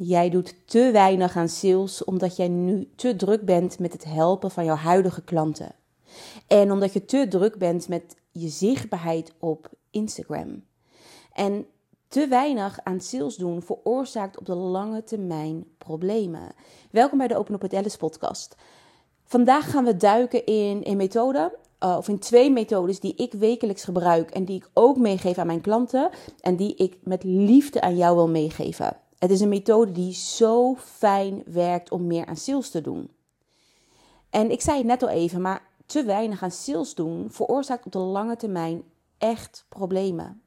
Jij doet te weinig aan sales omdat jij nu te druk bent met het helpen van jouw huidige klanten. En omdat je te druk bent met je zichtbaarheid op Instagram. En te weinig aan sales doen veroorzaakt op de lange termijn problemen. Welkom bij de Open Up het Alice podcast. Vandaag gaan we duiken in een methode, uh, of in twee methodes die ik wekelijks gebruik en die ik ook meegeef aan mijn klanten en die ik met liefde aan jou wil meegeven. Het is een methode die zo fijn werkt om meer aan sales te doen. En ik zei het net al even, maar te weinig aan sales doen veroorzaakt op de lange termijn echt problemen.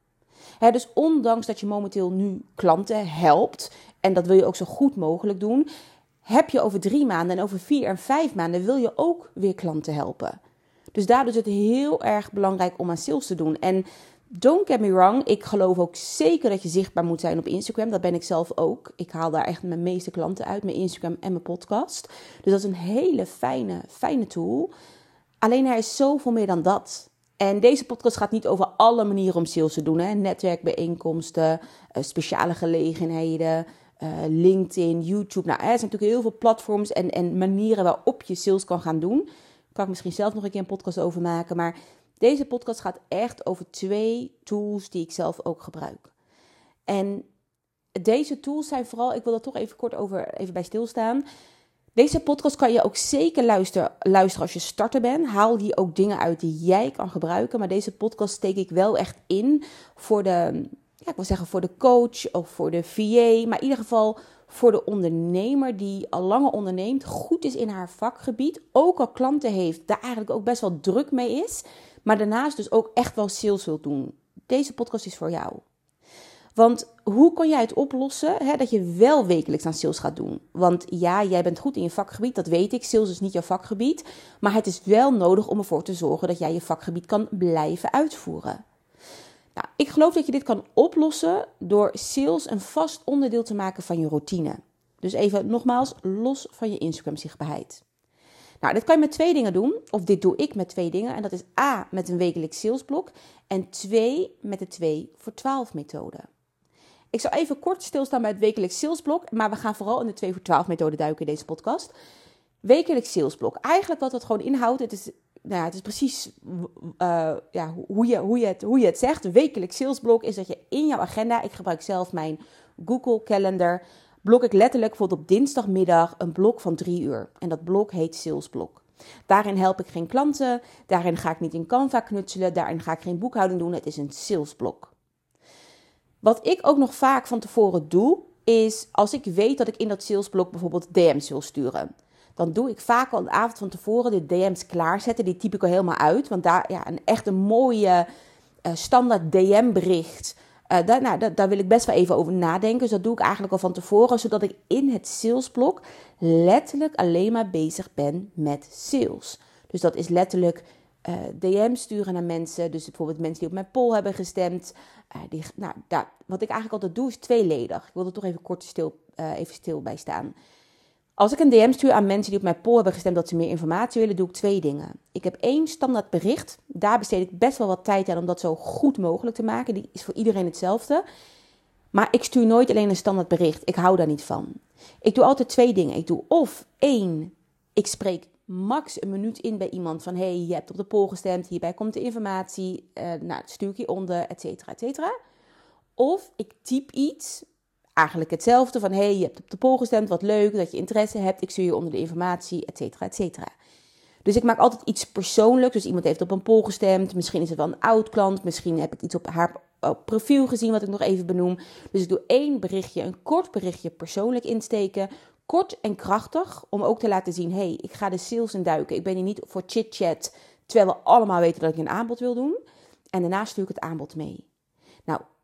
dus ondanks dat je momenteel nu klanten helpt, en dat wil je ook zo goed mogelijk doen, heb je over drie maanden en over vier en vijf maanden wil je ook weer klanten helpen. Dus daardoor is het heel erg belangrijk om aan sales te doen. En don't get me wrong, ik geloof ook zeker dat je zichtbaar moet zijn op Instagram. Dat ben ik zelf ook. Ik haal daar echt mijn meeste klanten uit, mijn Instagram en mijn podcast. Dus dat is een hele fijne, fijne tool. Alleen hij is zoveel meer dan dat. En deze podcast gaat niet over alle manieren om sales te doen. Hè? Netwerkbijeenkomsten, eh, speciale gelegenheden, uh, LinkedIn, YouTube. Nou, er zijn natuurlijk heel veel platforms en, en manieren waarop je sales kan gaan doen. Daar kan ik misschien zelf nog een keer een podcast over maken. Maar deze podcast gaat echt over twee tools die ik zelf ook gebruik. En deze tools zijn vooral, ik wil er toch even kort over even bij stilstaan. Deze podcast kan je ook zeker luisteren, als je starter bent. Haal hier ook dingen uit die jij kan gebruiken. Maar deze podcast steek ik wel echt in voor de, ja, ik wil zeggen voor de coach of voor de VA. Maar in ieder geval voor de ondernemer die al langer onderneemt, goed is in haar vakgebied, ook al klanten heeft, daar eigenlijk ook best wel druk mee is, maar daarnaast dus ook echt wel sales wil doen. Deze podcast is voor jou. Want hoe kan jij het oplossen hè, dat je wel wekelijks aan sales gaat doen? Want ja, jij bent goed in je vakgebied, dat weet ik. Sales is niet jouw vakgebied. Maar het is wel nodig om ervoor te zorgen dat jij je vakgebied kan blijven uitvoeren. Nou, ik geloof dat je dit kan oplossen door sales een vast onderdeel te maken van je routine. Dus even nogmaals, los van je Instagram zichtbaarheid. Nou, dit kan je met twee dingen doen. Of dit doe ik met twee dingen. En dat is A, met een wekelijks salesblok. En twee, met de 2 voor 12 methode. Ik zal even kort stilstaan bij het wekelijks salesblok. Maar we gaan vooral in de 2 voor 12 methode duiken in deze podcast. Wekelijks salesblok. Eigenlijk wat dat gewoon inhoudt. Het is, nou ja, het is precies uh, ja, hoe, je, hoe, je het, hoe je het zegt. Wekelijks salesblok is dat je in jouw agenda. Ik gebruik zelf mijn Google Calendar blok ik letterlijk bijvoorbeeld op dinsdagmiddag een blok van drie uur. En dat blok heet salesblok. Daarin help ik geen klanten, daarin ga ik niet in Canva knutselen, daarin ga ik geen boekhouding doen. Het is een salesblok. Wat ik ook nog vaak van tevoren doe, is als ik weet dat ik in dat salesblok bijvoorbeeld DM's wil sturen. Dan doe ik vaak al een avond van tevoren de DM's klaarzetten. Die typ ik al helemaal uit. Want daar ja, een echt een mooie uh, standaard DM-bericht daar, nou, daar, wil ik best wel even over nadenken. Dus dat doe ik eigenlijk al van tevoren, zodat ik in het salesblok letterlijk alleen maar bezig ben met sales. Dus dat is letterlijk uh, eh, DM sturen naar mensen. Dus bijvoorbeeld mensen die op mijn poll hebben gestemd. Uh, die, nou, wat ik eigenlijk altijd doe is tweeledig. Ik wil er toch even kort stil, even stil bij staan. Als ik een DM stuur aan mensen die op mijn poll hebben gestemd dat ze meer informatie willen, doe ik twee dingen. Ik heb één standaard bericht. Daar besteed ik best wel wat tijd aan om dat zo goed mogelijk te maken. Die is voor iedereen hetzelfde. Maar ik stuur nooit alleen een standaard bericht. Ik hou daar niet van. Ik doe altijd twee dingen. Ik doe of één, ik spreek max een minuut in bij iemand van hey, je hebt op de poll gestemd, hierbij komt de informatie, uh, nou, stuur ik hieronder, et cetera, et cetera. Of ik typ iets eigenlijk hetzelfde. Van hey, je hebt op de poll gestemd, wat leuk dat je interesse hebt. Ik stuur je onder de informatie, et cetera, et cetera. Dus ik maak altijd iets persoonlijks. Dus iemand heeft op een poll gestemd. Misschien is het wel een oud klant. Misschien heb ik iets op haar profiel gezien wat ik nog even benoem. Dus ik doe één berichtje, een kort berichtje persoonlijk insteken. Kort en krachtig. Om ook te laten zien, hey, ik ga de sales induiken. Ik ben hier niet voor chit-chat. Terwijl we allemaal weten dat ik een aanbod wil doen. En daarna stuur ik het aanbod mee.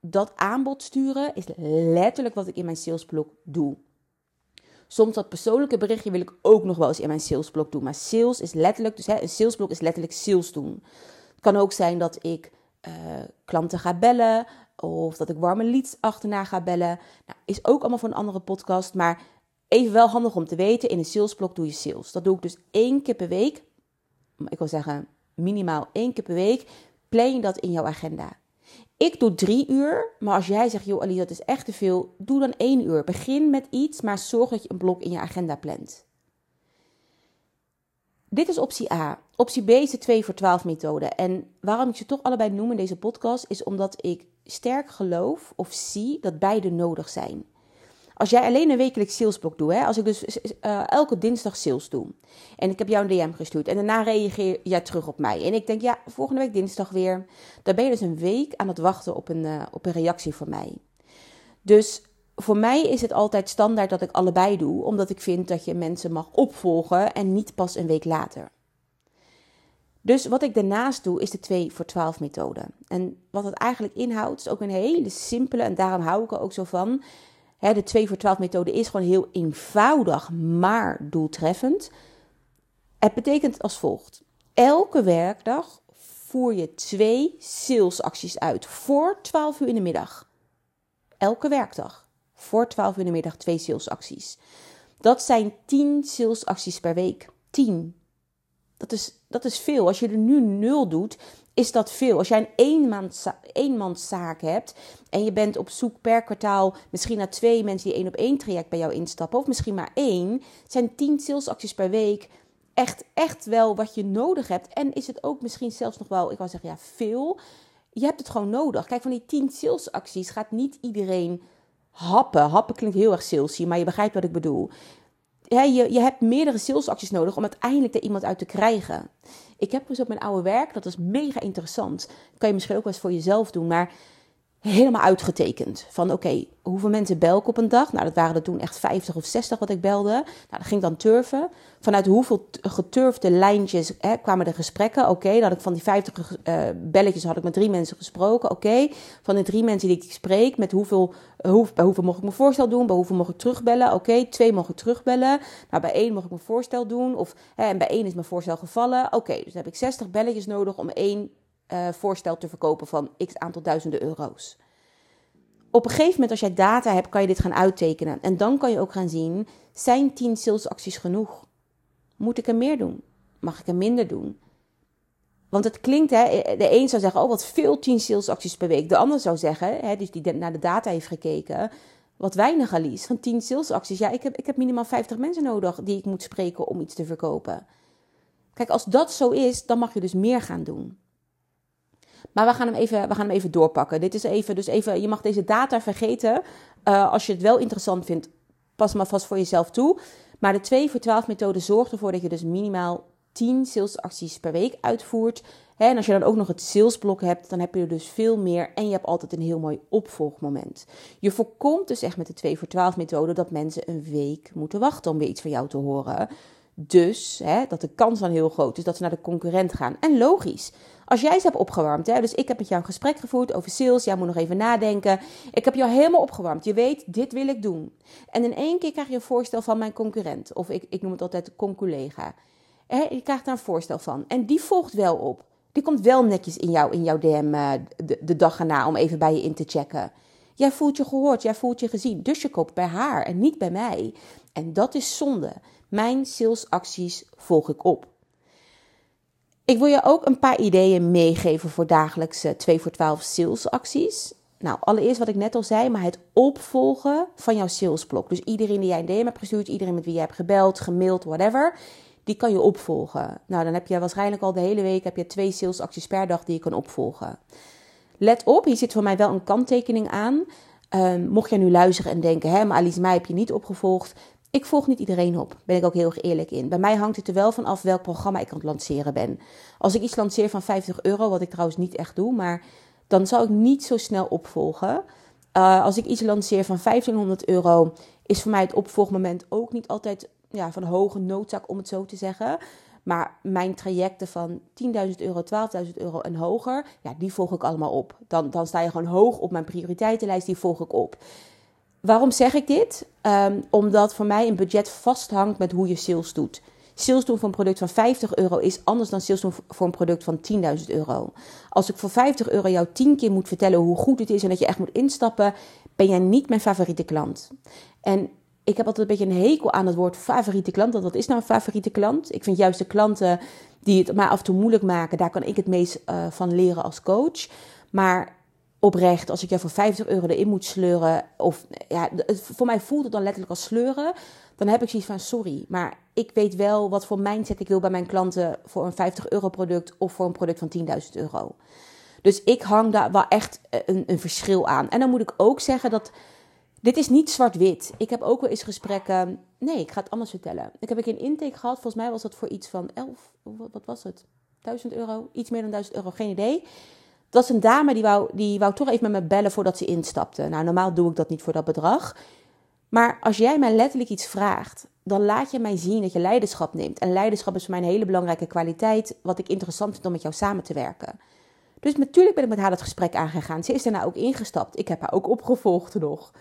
Dat aanbod sturen is letterlijk wat ik in mijn salesblok doe. Soms dat persoonlijke berichtje wil ik ook nog wel eens in mijn salesblok doen. Maar sales is letterlijk, dus hè, een salesblok is letterlijk sales doen. Het kan ook zijn dat ik uh, klanten ga bellen. Of dat ik warme leads achterna ga bellen. Nou, is ook allemaal voor een andere podcast. Maar even wel handig om te weten. In een salesblok doe je sales. Dat doe ik dus één keer per week. Ik wil zeggen minimaal één keer per week. Plan dat in jouw agenda. Ik doe drie uur, maar als jij zegt, joh Ali, dat is echt te veel, doe dan één uur. Begin met iets, maar zorg dat je een blok in je agenda plant. Dit is optie A. Optie B is de 2 voor 12 methode. En waarom ik ze toch allebei noem in deze podcast, is omdat ik sterk geloof of zie dat beide nodig zijn. Als jij alleen een wekelijks salesblok doet, hè, als ik dus uh, elke dinsdag sales doe en ik heb jou een DM gestuurd en daarna reageer jij terug op mij en ik denk ja, volgende week dinsdag weer, dan ben je dus een week aan het wachten op een, uh, op een reactie van mij. Dus voor mij is het altijd standaard dat ik allebei doe, omdat ik vind dat je mensen mag opvolgen en niet pas een week later. Dus wat ik daarnaast doe, is de 2 voor 12 methode. En wat het eigenlijk inhoudt, is ook een hele simpele, en daarom hou ik er ook zo van. De 2 voor 12 methode is gewoon heel eenvoudig, maar doeltreffend. Het betekent als volgt: elke werkdag voer je twee salesacties uit voor 12 uur in de middag. Elke werkdag voor 12 uur in de middag twee salesacties. Dat zijn 10 salesacties per week. 10. Dat is, dat is veel. Als je er nu nul doet, is dat veel. Als jij een eenmans, eenmanszaak hebt en je bent op zoek per kwartaal misschien naar twee mensen die één op één traject bij jou instappen, of misschien maar één, zijn 10 salesacties per week echt, echt wel wat je nodig hebt. En is het ook misschien zelfs nog wel, ik wou zeggen ja, veel. Je hebt het gewoon nodig. Kijk, van die 10 salesacties gaat niet iedereen happen. Happen klinkt heel erg salesy, maar je begrijpt wat ik bedoel. Ja, je, je hebt meerdere salesacties nodig om uiteindelijk er iemand uit te krijgen. Ik heb dus op mijn oude werk, dat is mega interessant. Kan je misschien ook wel eens voor jezelf doen, maar helemaal uitgetekend. Van oké, hoeveel mensen bel ik op een dag? Nou, dat waren er toen echt 50 of 60 wat ik belde. Nou, dat ging dan turven. Vanuit hoeveel geturfde lijntjes hè, kwamen de gesprekken? Oké, dat had ik van die 50 uh, eh, belletjes had ik met drie mensen gesproken. Oké, van de drie mensen die ik spreek, met hoeveel, hoe, bij hoeveel mocht ik mijn voorstel doen? Bij hoeveel mocht ik terugbellen? Oké, twee mocht ik terugbellen. Nou, bij één mocht ik mijn voorstel doen. Of, hè, en bij één is mijn voorstel gevallen. Oké, dus dan heb ik 60 belletjes nodig om één uh, voorstel te verkopen van x aantal duizenden euro's. Op een gegeven moment, als jij data hebt, kan je dit gaan uittekenen. En dan kan je ook gaan zien: zijn 10 salesacties genoeg? Moet ik er meer doen? Mag ik er minder doen? Want het klinkt, hè, de een zou zeggen, oh wat veel 10 salesacties per week. De ander zou zeggen, hè, dus die naar de data heeft gekeken, wat weinig Alice. Van 10 salesacties, ja, ik heb, ik heb minimaal 50 mensen nodig die ik moet spreken om iets te verkopen. Kijk, als dat zo is, dan mag je dus meer gaan doen. Maar we gaan hem even, we gaan hem even doorpakken. Dit is even, dus even, je mag deze data vergeten. Uh, als je het wel interessant vindt, pas maar vast voor jezelf toe. Maar de 2 voor 12 methode zorgt ervoor dat je dus minimaal 10 salesacties per week uitvoert. En als je dan ook nog het salesblok hebt, dan heb je er dus veel meer. En je hebt altijd een heel mooi opvolgmoment. Je voorkomt dus echt met de 2 voor 12 methode dat mensen een week moeten wachten om weer iets van jou te horen. Dus hè, dat de kans dan heel groot is dat ze naar de concurrent gaan. En logisch. Als jij ze hebt opgewarmd, hè, dus ik heb met jou een gesprek gevoerd over sales, jij moet nog even nadenken. Ik heb jou helemaal opgewarmd. Je weet, dit wil ik doen. En in één keer krijg je een voorstel van mijn concurrent. Of ik, ik noem het altijd conculega. Je krijgt daar een voorstel van. En die volgt wel op. Die komt wel netjes in, jou, in jouw DM uh, de, de dag erna om even bij je in te checken. Jij voelt je gehoord, jij voelt je gezien. Dus je koopt bij haar en niet bij mij. En dat is zonde. Mijn salesacties volg ik op. Ik wil je ook een paar ideeën meegeven voor dagelijkse 2 voor 12 salesacties. Nou, allereerst wat ik net al zei, maar het opvolgen van jouw salesblok. Dus iedereen die jij een DM hebt gestuurd, iedereen met wie je hebt gebeld, gemaild, whatever, die kan je opvolgen. Nou, dan heb je waarschijnlijk al de hele week heb je twee salesacties per dag die je kan opvolgen. Let op, hier zit voor mij wel een kanttekening aan. Um, mocht jij nu luisteren en denken, hè, maar Alice, mij heb je niet opgevolgd. Ik volg niet iedereen op, ben ik ook heel erg eerlijk in. Bij mij hangt het er wel van af welk programma ik aan het lanceren ben. Als ik iets lanceer van 50 euro, wat ik trouwens niet echt doe, maar dan zou ik niet zo snel opvolgen. Uh, als ik iets lanceer van 1500 euro, is voor mij het opvolgmoment ook niet altijd ja, van hoge noodzaak, om het zo te zeggen. Maar mijn trajecten van 10.000 euro, 12.000 euro en hoger, ja, die volg ik allemaal op. Dan, dan sta je gewoon hoog op mijn prioriteitenlijst, die volg ik op. Waarom zeg ik dit? Um, omdat voor mij een budget vasthangt met hoe je sales doet. Sales doen voor een product van 50 euro is anders dan sales doen voor een product van 10.000 euro. Als ik voor 50 euro jou 10 keer moet vertellen hoe goed het is en dat je echt moet instappen, ben jij niet mijn favoriete klant. En ik heb altijd een beetje een hekel aan het woord favoriete klant. Want wat is nou een favoriete klant? Ik vind juist de klanten die het mij af en toe moeilijk maken, daar kan ik het meest uh, van leren als coach. Maar oprecht, als ik jou voor 50 euro erin moet sleuren, of ja, voor mij voelt het dan letterlijk als sleuren, dan heb ik zoiets van sorry, maar ik weet wel wat voor mindset ik wil bij mijn klanten voor een 50 euro product of voor een product van 10.000 euro. Dus ik hang daar wel echt een, een verschil aan. En dan moet ik ook zeggen dat dit is niet zwart-wit. Ik heb ook wel eens gesprekken. Nee, ik ga het anders vertellen. Ik heb een intake gehad. Volgens mij was dat voor iets van 11, wat was het? 1000 euro? Iets meer dan 1000 euro, geen idee. Dat was een dame die wou, die wou toch even met me bellen voordat ze instapte. Nou, normaal doe ik dat niet voor dat bedrag. Maar als jij mij letterlijk iets vraagt, dan laat je mij zien dat je leiderschap neemt. En leiderschap is voor mij een hele belangrijke kwaliteit, wat ik interessant vind om met jou samen te werken. Dus natuurlijk ben ik met haar het gesprek aangegaan. Ze is daarna ook ingestapt. Ik heb haar ook opgevolgd nog.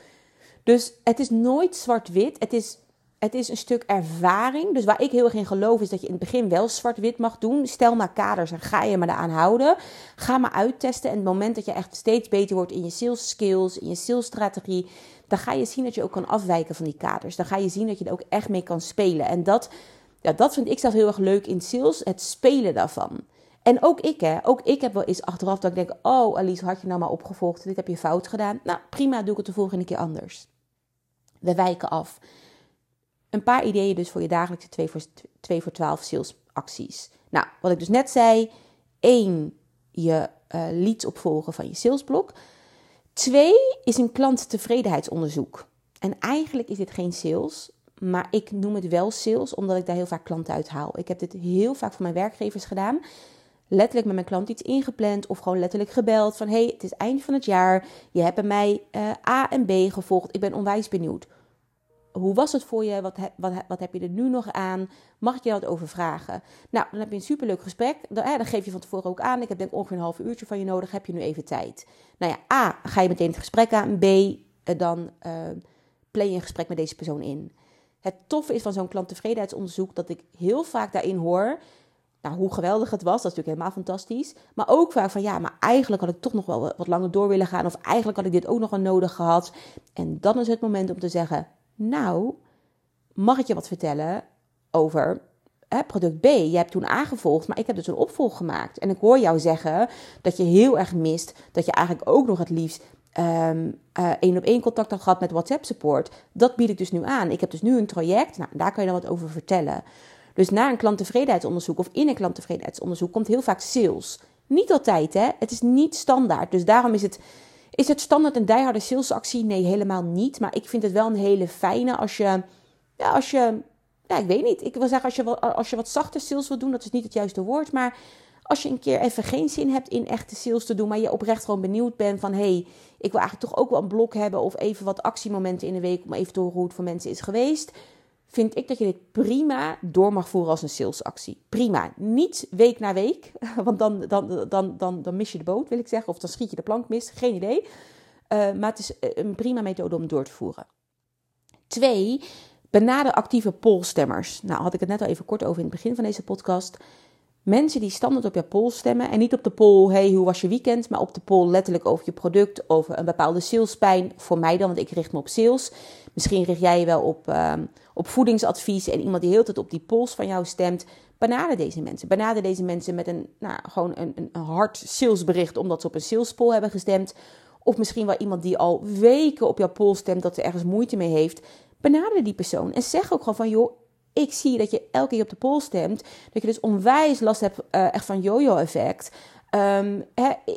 Dus het is nooit zwart-wit. Het is, het is een stuk ervaring. Dus waar ik heel erg in geloof is dat je in het begin wel zwart-wit mag doen. Stel maar kaders en ga je maar eraan houden. Ga maar uittesten. En het moment dat je echt steeds beter wordt in je sales skills, in je sales strategie, dan ga je zien dat je ook kan afwijken van die kaders. Dan ga je zien dat je er ook echt mee kan spelen. En dat, ja, dat vind ik zelf heel erg leuk in sales, het spelen daarvan. En ook ik, hè. Ook ik heb wel eens achteraf dat ik denk... Oh, Alice, had je nou maar opgevolgd? Dit heb je fout gedaan. Nou, prima, doe ik het de volgende keer anders. We wijken af. Een paar ideeën dus voor je dagelijkse 2 voor, 2 voor 12 salesacties. Nou, wat ik dus net zei. één, Je uh, leads opvolgen van je salesblok. Twee is een klanttevredenheidsonderzoek. En eigenlijk is dit geen sales, maar ik noem het wel sales omdat ik daar heel vaak klanten uit haal. Ik heb dit heel vaak voor mijn werkgevers gedaan letterlijk met mijn klant iets ingepland of gewoon letterlijk gebeld van hey, het is eind van het jaar, je hebt bij mij uh, A en B gevolgd, ik ben onwijs benieuwd. Hoe was het voor je? Wat, wat, wat heb je er nu nog aan? Mag ik je wat over vragen? Nou, dan heb je een superleuk gesprek. Dan, eh, geef je van tevoren ook aan. Ik heb denk ongeveer een half uurtje van je nodig. Heb je nu even tijd? Nou ja, A, ga je meteen het gesprek aan. B, uh, dan uh, je een gesprek met deze persoon in. Het toffe is van zo'n klanttevredenheidsonderzoek dat ik heel vaak daarin hoor nou, hoe geweldig het was. Dat is natuurlijk helemaal fantastisch. Maar ook vaak van ja, maar eigenlijk had ik toch nog wel wat langer door willen gaan. Of eigenlijk had ik dit ook nog wel nodig gehad. En dan is het moment om te zeggen: Nou, mag ik je wat vertellen over hè, product B? Je hebt toen aangevolgd, maar ik heb dus een opvolg gemaakt. En ik hoor jou zeggen dat je heel erg mist. Dat je eigenlijk ook nog het liefst um, één op één contact had gehad met WhatsApp support. Dat bied ik dus nu aan. Ik heb dus nu een traject. Nou, daar kan je dan wat over vertellen. Dus na een klanttevredenheidsonderzoek of in een klanttevredenheidsonderzoek komt heel vaak sales. Niet altijd, hè? Het is niet standaard. Dus daarom is het, is het standaard een dieharde salesactie? Nee, helemaal niet. Maar ik vind het wel een hele fijne als je, ja, als je, ja, ik weet niet. Ik wil zeggen, als je, als je wat zachter sales wil doen, dat is niet het juiste woord. Maar als je een keer even geen zin hebt in echte sales te doen, maar je oprecht gewoon benieuwd bent van, hé, hey, ik wil eigenlijk toch ook wel een blok hebben of even wat actiemomenten in de week om even te horen hoe het voor mensen is geweest vind ik dat je dit prima door mag voeren als een salesactie. Prima. Niet week na week, want dan, dan, dan, dan, dan mis je de boot, wil ik zeggen. Of dan schiet je de plank mis, geen idee. Uh, maar het is een prima methode om door te voeren. Twee, benader actieve polstemmers. Nou, had ik het net al even kort over in het begin van deze podcast. Mensen die standaard op je poll stemmen. En niet op de poll, hey, hoe was je weekend? Maar op de poll letterlijk over je product, over een bepaalde salespijn. Voor mij dan, want ik richt me op sales. Misschien richt jij je wel op, uh, op voedingsadvies. En iemand die heel tijd op die polls van jou stemt. Benader deze mensen. Benader deze mensen met een, nou, gewoon een, een hard salesbericht. Omdat ze op een salespoll hebben gestemd. Of misschien wel iemand die al weken op jouw poll stemt. Dat ze ergens moeite mee heeft. Benader die persoon. En zeg ook gewoon van, joh, ik zie dat je elke keer op de poll stemt. Dat je dus onwijs last hebt uh, echt van yo-yo-effect. Um,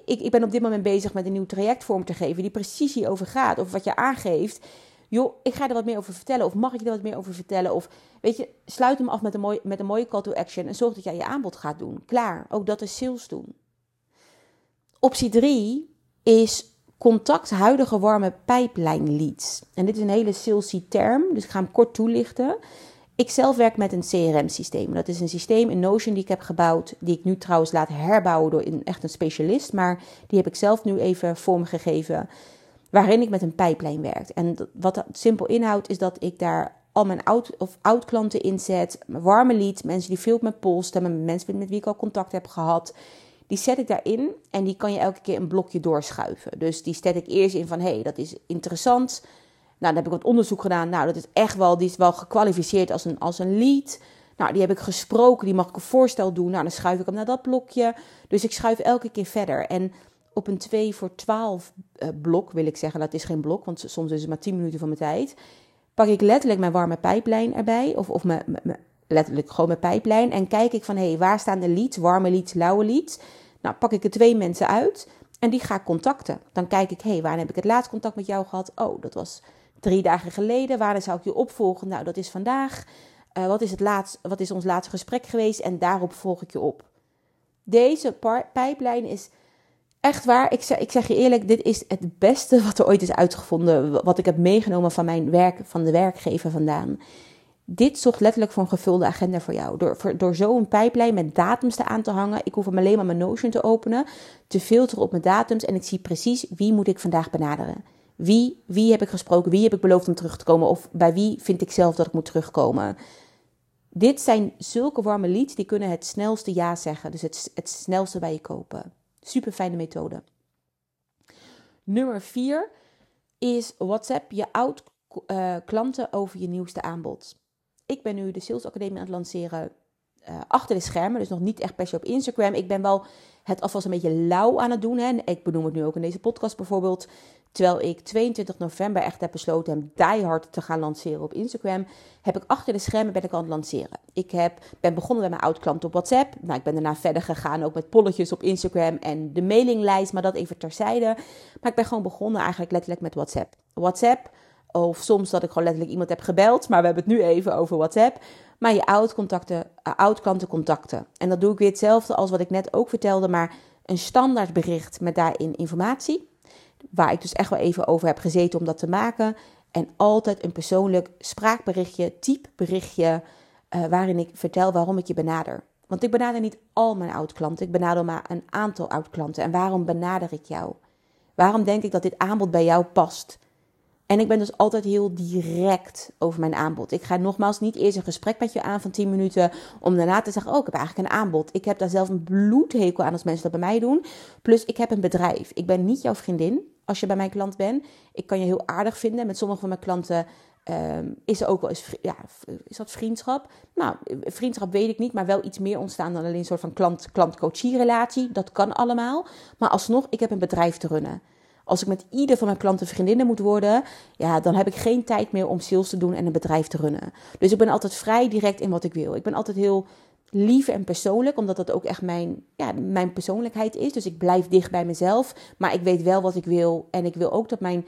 ik, ik ben op dit moment bezig met een nieuw traject vorm te geven die precies hierover gaat. Of wat je aangeeft. Joh, ik ga er wat meer over vertellen. Of mag ik er wat meer over vertellen? Of weet je, sluit hem af met een, met een mooie call to action. En zorg dat jij je aanbod gaat doen. Klaar. Ook dat is sales doen. Optie 3 is contact huidige warme pijplijn leads. En dit is een hele salesy term. Dus ik ga hem kort toelichten. Ik zelf werk met een CRM-systeem. Dat is een systeem in Notion die ik heb gebouwd, die ik nu trouwens laat herbouwen door een, echt een specialist. Maar die heb ik zelf nu even vormgegeven, waarin ik met een pijplijn werk. En wat dat simpel inhoudt, is dat ik daar al mijn oud, of oud klanten inzet, warme leads, mensen die veel op mijn pols mensen met wie ik al contact heb gehad. Die zet ik daarin en die kan je elke keer een blokje doorschuiven. Dus die zet ik eerst in van, hé, hey, dat is interessant nou, dan heb ik wat onderzoek gedaan. Nou, dat is echt wel, die is wel gekwalificeerd als een, als een lead. Nou, die heb ik gesproken, die mag ik een voorstel doen. Nou, dan schuif ik hem naar dat blokje. Dus ik schuif elke keer verder. En op een 2 voor 12 uh, blok, wil ik zeggen. Dat is geen blok, want soms is het maar 10 minuten van mijn tijd. Pak ik letterlijk mijn warme pijplijn erbij. Of, of mijn, letterlijk gewoon mijn pijplijn. En kijk ik van, hé, hey, waar staan de leads? Warme leads, lauwe leads. Nou, pak ik er twee mensen uit. En die ga ik contacten. Dan kijk ik, hé, hey, waar heb ik het laatst contact met jou gehad? Oh, dat was drie dagen geleden. Waar zou ik je opvolgen? Nou, dat is vandaag. Uh, wat, is het laatst, wat is ons laatste gesprek geweest? En daarop volg ik je op. Deze pijplijn is echt waar. Ik zeg, ik zeg je eerlijk, dit is het beste wat er ooit is uitgevonden. Wat ik heb meegenomen van mijn werk, van de werkgever vandaan. Dit zorgt letterlijk voor een gevulde agenda voor jou. Door, voor, door zo'n pijplijn met datums te aan te hangen. Ik hoef hem alleen maar mijn Notion te openen. Te filteren op mijn datums. En ik zie precies wie moet ik vandaag benaderen. Wie, wie heb ik gesproken? Wie heb ik beloofd om terug te komen? Of bij wie vind ik zelf dat ik moet terugkomen? Dit zijn zulke warme leads die kunnen het snelste ja zeggen. Dus het, het snelste bij je kopen. Super fijne methode. Nummer 4 is WhatsApp je oud uh, klanten over je nieuwste aanbod. Ik ben nu de Sales Academie aan het lanceren uh, achter de schermen, dus nog niet echt per se op Instagram. Ik ben wel het alvast een beetje lauw aan het doen. Hè. Ik benoem het nu ook in deze podcast bijvoorbeeld. Terwijl ik 22 november echt heb besloten hem die hard te gaan lanceren op Instagram, heb ik achter de schermen ben ik aan het lanceren. Ik heb, ben begonnen met mijn oud klant op WhatsApp. Nou, ik ben daarna verder gegaan ook met polletjes op Instagram en de mailinglijst, maar dat even terzijde. Maar ik ben gewoon begonnen eigenlijk letterlijk met WhatsApp. WhatsApp, of soms dat ik gewoon letterlijk iemand heb gebeld, maar we hebben het nu even over WhatsApp. Maar je oud, contacten, uh, oud klanten contacten. En dat doe ik weer hetzelfde als wat ik net ook vertelde, maar een standaard bericht met daarin informatie waar ik dus echt wel even over heb gezeten om dat te maken. En altijd een persoonlijk spraakberichtje, typeberichtje, uh, waarin ik vertel waarom ik je benader. Want ik benader niet al mijn oud-klanten, ik benader maar een aantal oud-klanten. En waarom benader ik jou? Waarom denk ik dat dit aanbod bij jou past? En ik ben dus altijd heel direct over mijn aanbod. Ik ga nogmaals niet eerst een gesprek met je aan van 10 minuten. Om daarna te zeggen: Oh, ik heb eigenlijk een aanbod. Ik heb daar zelf een bloedhekel aan als mensen dat bij mij doen. Plus, ik heb een bedrijf. Ik ben niet jouw vriendin als je bij mijn klant bent. Ik kan je heel aardig vinden. Met sommige van mijn klanten um, is er ook wel eens. Ja, is dat vriendschap? Nou, vriendschap weet ik niet, maar wel iets meer ontstaan dan alleen een soort van klant-klant-coachie-relatie. Dat kan allemaal. Maar alsnog, ik heb een bedrijf te runnen. Als ik met ieder van mijn klanten vriendinnen moet worden, ja, dan heb ik geen tijd meer om sales te doen en een bedrijf te runnen. Dus ik ben altijd vrij direct in wat ik wil. Ik ben altijd heel lief en persoonlijk, omdat dat ook echt mijn, ja, mijn persoonlijkheid is. Dus ik blijf dicht bij mezelf, maar ik weet wel wat ik wil. En ik wil ook dat mijn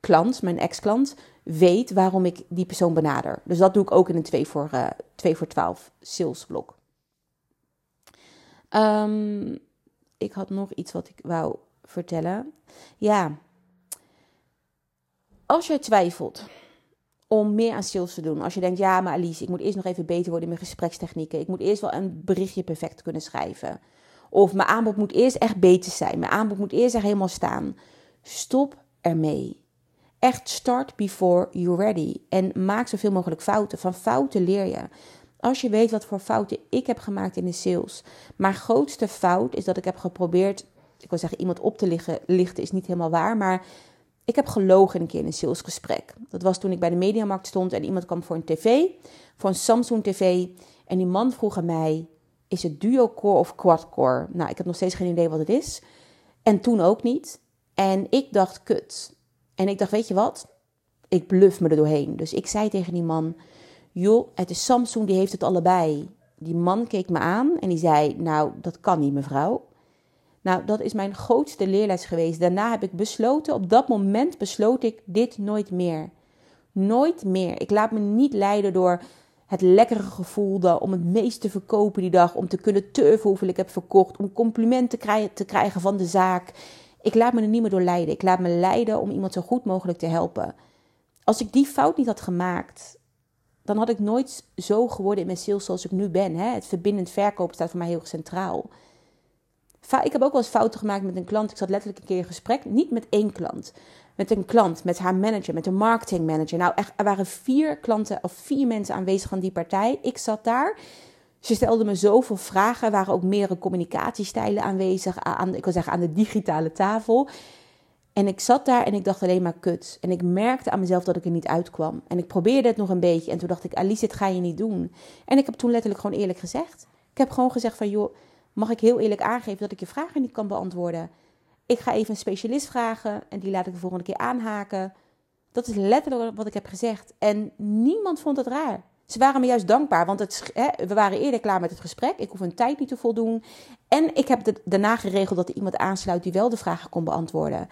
klant, mijn ex-klant, weet waarom ik die persoon benader. Dus dat doe ik ook in een 2 voor, uh, 2 voor 12 salesblok. Um, ik had nog iets wat ik wou vertellen. Ja, als jij twijfelt om meer aan sales te doen. Als je denkt, ja, maar Alice, ik moet eerst nog even beter worden in mijn gesprekstechnieken. Ik moet eerst wel een berichtje perfect kunnen schrijven. Of mijn aanbod moet eerst echt beter zijn. Mijn aanbod moet eerst echt helemaal staan. Stop ermee. Echt start before you're ready. En maak zoveel mogelijk fouten. Van fouten leer je. Als je weet wat voor fouten ik heb gemaakt in de sales. Mijn grootste fout is dat ik heb geprobeerd ik wil zeggen, iemand op te liggen, lichten is niet helemaal waar. Maar ik heb gelogen een keer in een salesgesprek. Dat was toen ik bij de Mediamarkt stond en iemand kwam voor een tv, voor een Samsung tv. En die man vroeg aan mij, is het duo-core of quad-core? Nou, ik heb nog steeds geen idee wat het is. En toen ook niet. En ik dacht, kut. En ik dacht, weet je wat? Ik bluff me er doorheen. Dus ik zei tegen die man, joh, het is Samsung, die heeft het allebei. Die man keek me aan en die zei, nou, dat kan niet mevrouw. Nou, dat is mijn grootste leerles geweest. Daarna heb ik besloten, op dat moment besloot ik dit nooit meer. Nooit meer. Ik laat me niet leiden door het lekkere gevoel om het meest te verkopen die dag. Om te kunnen turven hoeveel ik heb verkocht. Om complimenten te krijgen van de zaak. Ik laat me er niet meer door leiden. Ik laat me leiden om iemand zo goed mogelijk te helpen. Als ik die fout niet had gemaakt, dan had ik nooit zo geworden in mijn sales zoals ik nu ben. Het verbindend verkopen staat voor mij heel centraal. Ik heb ook wel eens fouten gemaakt met een klant. Ik zat letterlijk een keer in gesprek, niet met één klant. Met een klant, met haar manager, met een marketingmanager. Nou, er waren vier klanten of vier mensen aanwezig aan die partij. Ik zat daar. Ze stelde me zoveel vragen. Er waren ook meerdere communicatiestijlen aanwezig. Aan, ik wil zeggen, aan de digitale tafel. En ik zat daar en ik dacht alleen maar kut. En ik merkte aan mezelf dat ik er niet uitkwam. En ik probeerde het nog een beetje. En toen dacht ik, Alice, dit ga je niet doen. En ik heb toen letterlijk gewoon eerlijk gezegd. Ik heb gewoon gezegd van, joh, mag ik heel eerlijk aangeven dat ik je vragen niet kan beantwoorden. ik ga even een specialist vragen en die laat ik de volgende keer aanhaken. Dat is letterlijk wat ik heb gezegd. En niemand vond het raar. Ze waren me juist dankbaar, want het, hè, we waren eerder klaar met het gesprek. Ik hoef hun tijd niet te voldoen. En ik heb daarna geregeld dat er iemand aansluit die wel de vragen kon beantwoorden.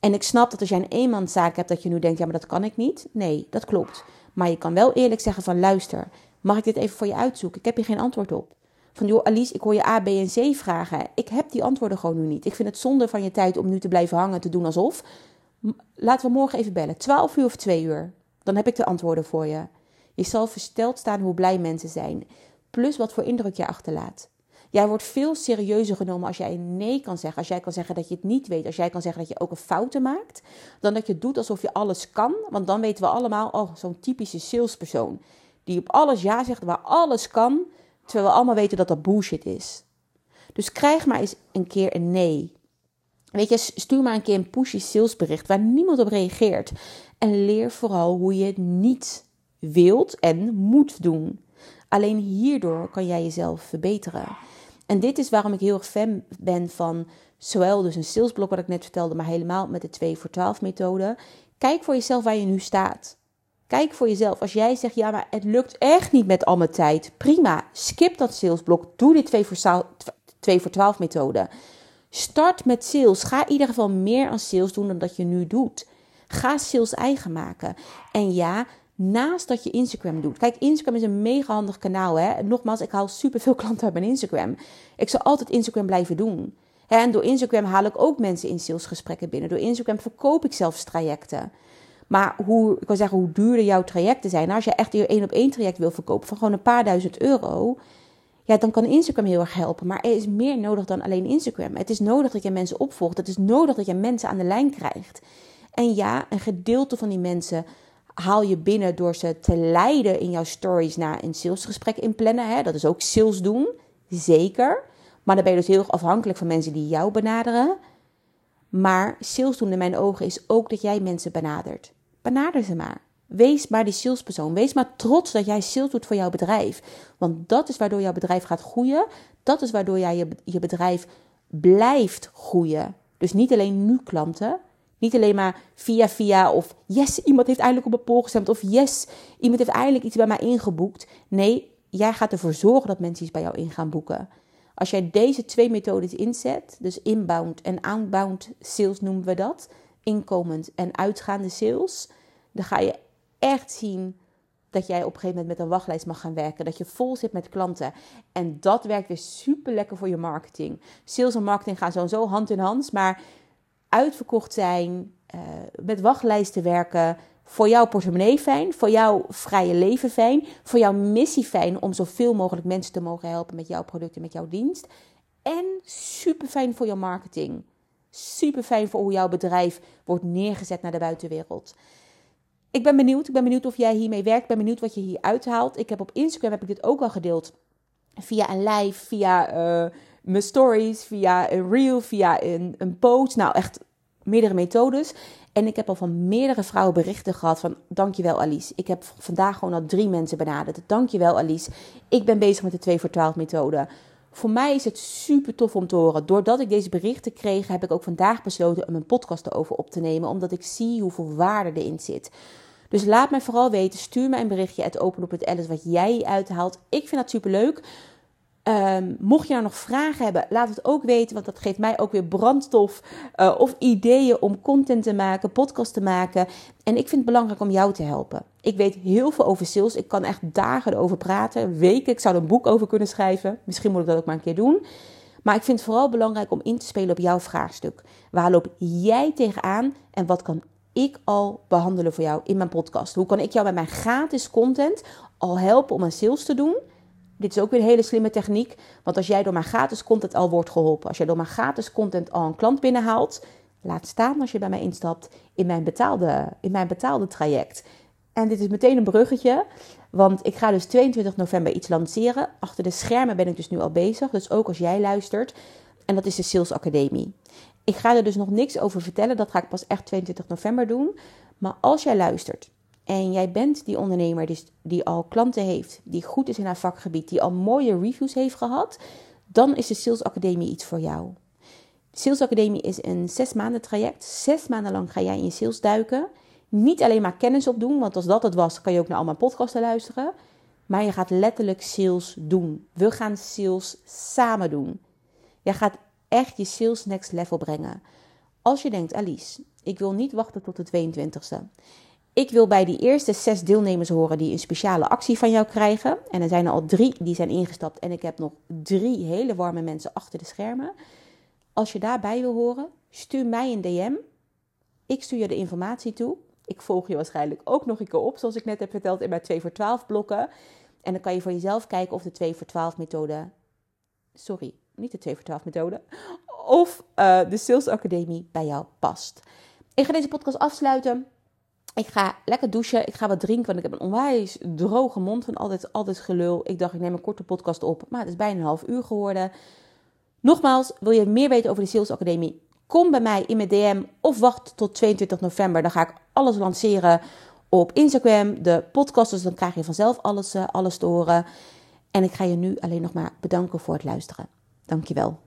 En ik snap dat als jij een eenmanszaak hebt, dat je nu denkt, ja, maar dat kan ik niet. Nee, dat klopt. Maar je kan wel eerlijk zeggen van, luister, mag ik dit even voor je uitzoeken? Ik heb hier geen antwoord op. Van, joh, Alice, ik hoor je A, B en C vragen. Ik heb die antwoorden gewoon nu niet. Ik vind het zonde van je tijd om nu te blijven hangen, te doen alsof. Laten we morgen even bellen. 12 uur of 2 uur. Dan heb ik de antwoorden voor je. Je zal versteld staan hoe blij mensen zijn. Plus wat voor indruk je achterlaat. Jij wordt veel serieuzer genomen als jij nee kan zeggen. Als jij kan zeggen dat je het niet weet. Als jij kan zeggen dat je ook een fouten maakt. Dan dat je doet alsof je alles kan. Want dan weten we allemaal, oh, zo'n typische salespersoon. Die op alles ja zegt, waar alles kan. Terwijl we allemaal weten dat dat bullshit is. Dus krijg maar eens een keer een nee. Weet je, stuur maar een keer een pushy salesbericht waar niemand op reageert. En leer vooral hoe je het niet wilt en moet doen. Alleen hierdoor kan jij jezelf verbeteren. En dit is waarom ik heel erg fan ben van zowel dus een salesblok wat ik net vertelde, maar helemaal met de 2 voor 12 methode. Kijk voor jezelf waar je nu staat. Kijk voor jezelf. Als jij zegt, ja, maar het lukt echt niet met al mijn tijd. Prima, skip dat salesblok. Doe die 2 voor, 2 voor 12 methode. Start met sales. Ga in ieder geval meer aan sales doen dan dat je nu doet. Ga sales eigen maken. En ja, naast dat je Instagram doet. Kijk, Instagram is een mega handig kanaal. Hè? nogmaals, ik haal superveel klanten uit mijn Instagram. Ik zal altijd Instagram blijven doen. En door Instagram haal ik ook mensen in salesgesprekken binnen. Door Instagram verkoop ik zelfs trajecten. Maar hoe, ik wil zeggen, hoe duurder jouw trajecten zijn. Nou, als je echt je één op één traject wil verkopen van gewoon een paar duizend euro. Ja, dan kan Instagram heel erg helpen. Maar er is meer nodig dan alleen Instagram. Het is nodig dat je mensen opvolgt. Het is nodig dat je mensen aan de lijn krijgt. En ja, een gedeelte van die mensen haal je binnen door ze te leiden in jouw stories naar een salesgesprek inplannen. Hè? Dat is ook sales doen, zeker. Maar dan ben je dus heel erg afhankelijk van mensen die jou benaderen. Maar sales doen in mijn ogen is ook dat jij mensen benadert. Benader ze maar. Wees maar die salespersoon. Wees maar trots dat jij sales doet voor jouw bedrijf. Want dat is waardoor jouw bedrijf gaat groeien. Dat is waardoor jij je, je bedrijf blijft groeien. Dus niet alleen nu klanten, niet alleen maar via via of yes, iemand heeft eindelijk op een poll gestemd of yes, iemand heeft eindelijk iets bij mij ingeboekt. Nee, jij gaat ervoor zorgen dat mensen iets bij jou in gaan boeken. Als jij deze twee methodes inzet, dus inbound en outbound sales noemen we dat, inkomend en uitgaande sales, dan ga je echt zien dat jij op een gegeven moment met een wachtlijst mag gaan werken. Dat je vol zit met klanten. En dat werkt weer super lekker voor je marketing. Sales en marketing gaan zo hand in hand. Maar uitverkocht zijn, uh, met wachtlijsten werken, voor jouw portemonnee fijn, voor jouw vrije leven fijn, voor jouw missie fijn om zoveel mogelijk mensen te mogen helpen met jouw product en met jouw dienst. En super fijn voor jouw marketing. Super fijn voor hoe jouw bedrijf wordt neergezet naar de buitenwereld. Ik ben benieuwd. Ik ben benieuwd of jij hiermee werkt. Ik ben benieuwd wat je hier uithaalt. Ik heb op Instagram heb ik dit ook al gedeeld. Via een live, via uh, mijn stories, via een reel, via een, een post. Nou, echt meerdere methodes. En ik heb al van meerdere vrouwen berichten gehad van dankjewel Alice. Ik heb vandaag gewoon al drie mensen benaderd. Dankjewel Alice. Ik ben bezig met de 2 voor 12 methode. Voor mij is het super tof om te horen. Doordat ik deze berichten kreeg, heb ik ook vandaag besloten om een podcast erover op te nemen. Omdat ik zie hoeveel waarde erin zit. Dus laat mij vooral weten. Stuur mij een berichtje uit openop.ls wat jij uithaalt. Ik vind dat super leuk. Ehm, mocht je nou nog vragen hebben, laat het ook weten, want dat geeft mij ook weer brandstof uh, of ideeën om content te maken, podcast te maken. En ik vind het belangrijk om jou te helpen. Ik weet heel veel over sales. Ik kan echt dagen erover praten, weken. Ik zou er een boek over kunnen schrijven. Misschien moet ik dat ook maar een keer doen. Maar ik vind het vooral belangrijk om in te spelen op jouw vraagstuk. Waar loop jij tegenaan en wat kan ik al behandelen voor jou in mijn podcast? Hoe kan ik jou bij mijn gratis content al helpen om een sales te doen? Dit is ook weer een hele slimme techniek. Want als jij door mijn gratis content al wordt geholpen, als jij door mijn gratis content al een klant binnenhaalt, laat staan als je bij mij instapt in mijn betaalde, in mijn betaalde traject. En dit is meteen een bruggetje, want ik ga dus 22 november iets lanceren. Achter de schermen ben ik dus nu al bezig, dus ook als jij luistert. En dat is de Sales Academie. Ik ga er dus nog niks over vertellen, dat ga ik pas echt 22 november doen. Maar als jij luistert en jij bent die ondernemer die, die al klanten heeft, die goed is in haar vakgebied, die al mooie reviews heeft gehad, dan is de Sales Academie iets voor jou. Sales Academie is een zes maanden traject. Zes maanden lang ga jij in je sales duiken. Niet alleen maar kennis opdoen, want als dat het was, kan je ook naar al mijn podcasten luisteren. Maar je gaat letterlijk sales doen. We gaan sales samen doen. Je gaat echt je sales next level brengen. Als je denkt, Alice, ik wil niet wachten tot de 22e. Ik wil bij die eerste zes deelnemers horen die een speciale actie van jou krijgen. En er zijn er al drie die zijn ingestapt. En ik heb nog drie hele warme mensen achter de schermen. Als je daarbij wil horen, stuur mij een DM. Ik stuur je de informatie toe. Ik volg je waarschijnlijk ook nog een keer op, zoals ik net heb verteld in mijn 2 voor 12 blokken. En dan kan je voor jezelf kijken of de 2 voor 12 methode. Sorry, niet de 2 voor 12 methode. Of uh, de Sales Academie bij jou past. Ik ga deze podcast afsluiten. Ik ga lekker douchen. Ik ga wat drinken, want ik heb een onwijs droge mond van altijd, altijd gelul. Ik dacht, ik neem een korte podcast op. Maar het is bijna een half uur geworden. Nogmaals, wil je meer weten over de Sales Academie? Kom bij mij in mijn DM of wacht tot 22 november. Dan ga ik alles lanceren op Instagram, de podcast. Dus dan krijg je vanzelf alles, uh, alles te horen. En ik ga je nu alleen nog maar bedanken voor het luisteren. Dankjewel.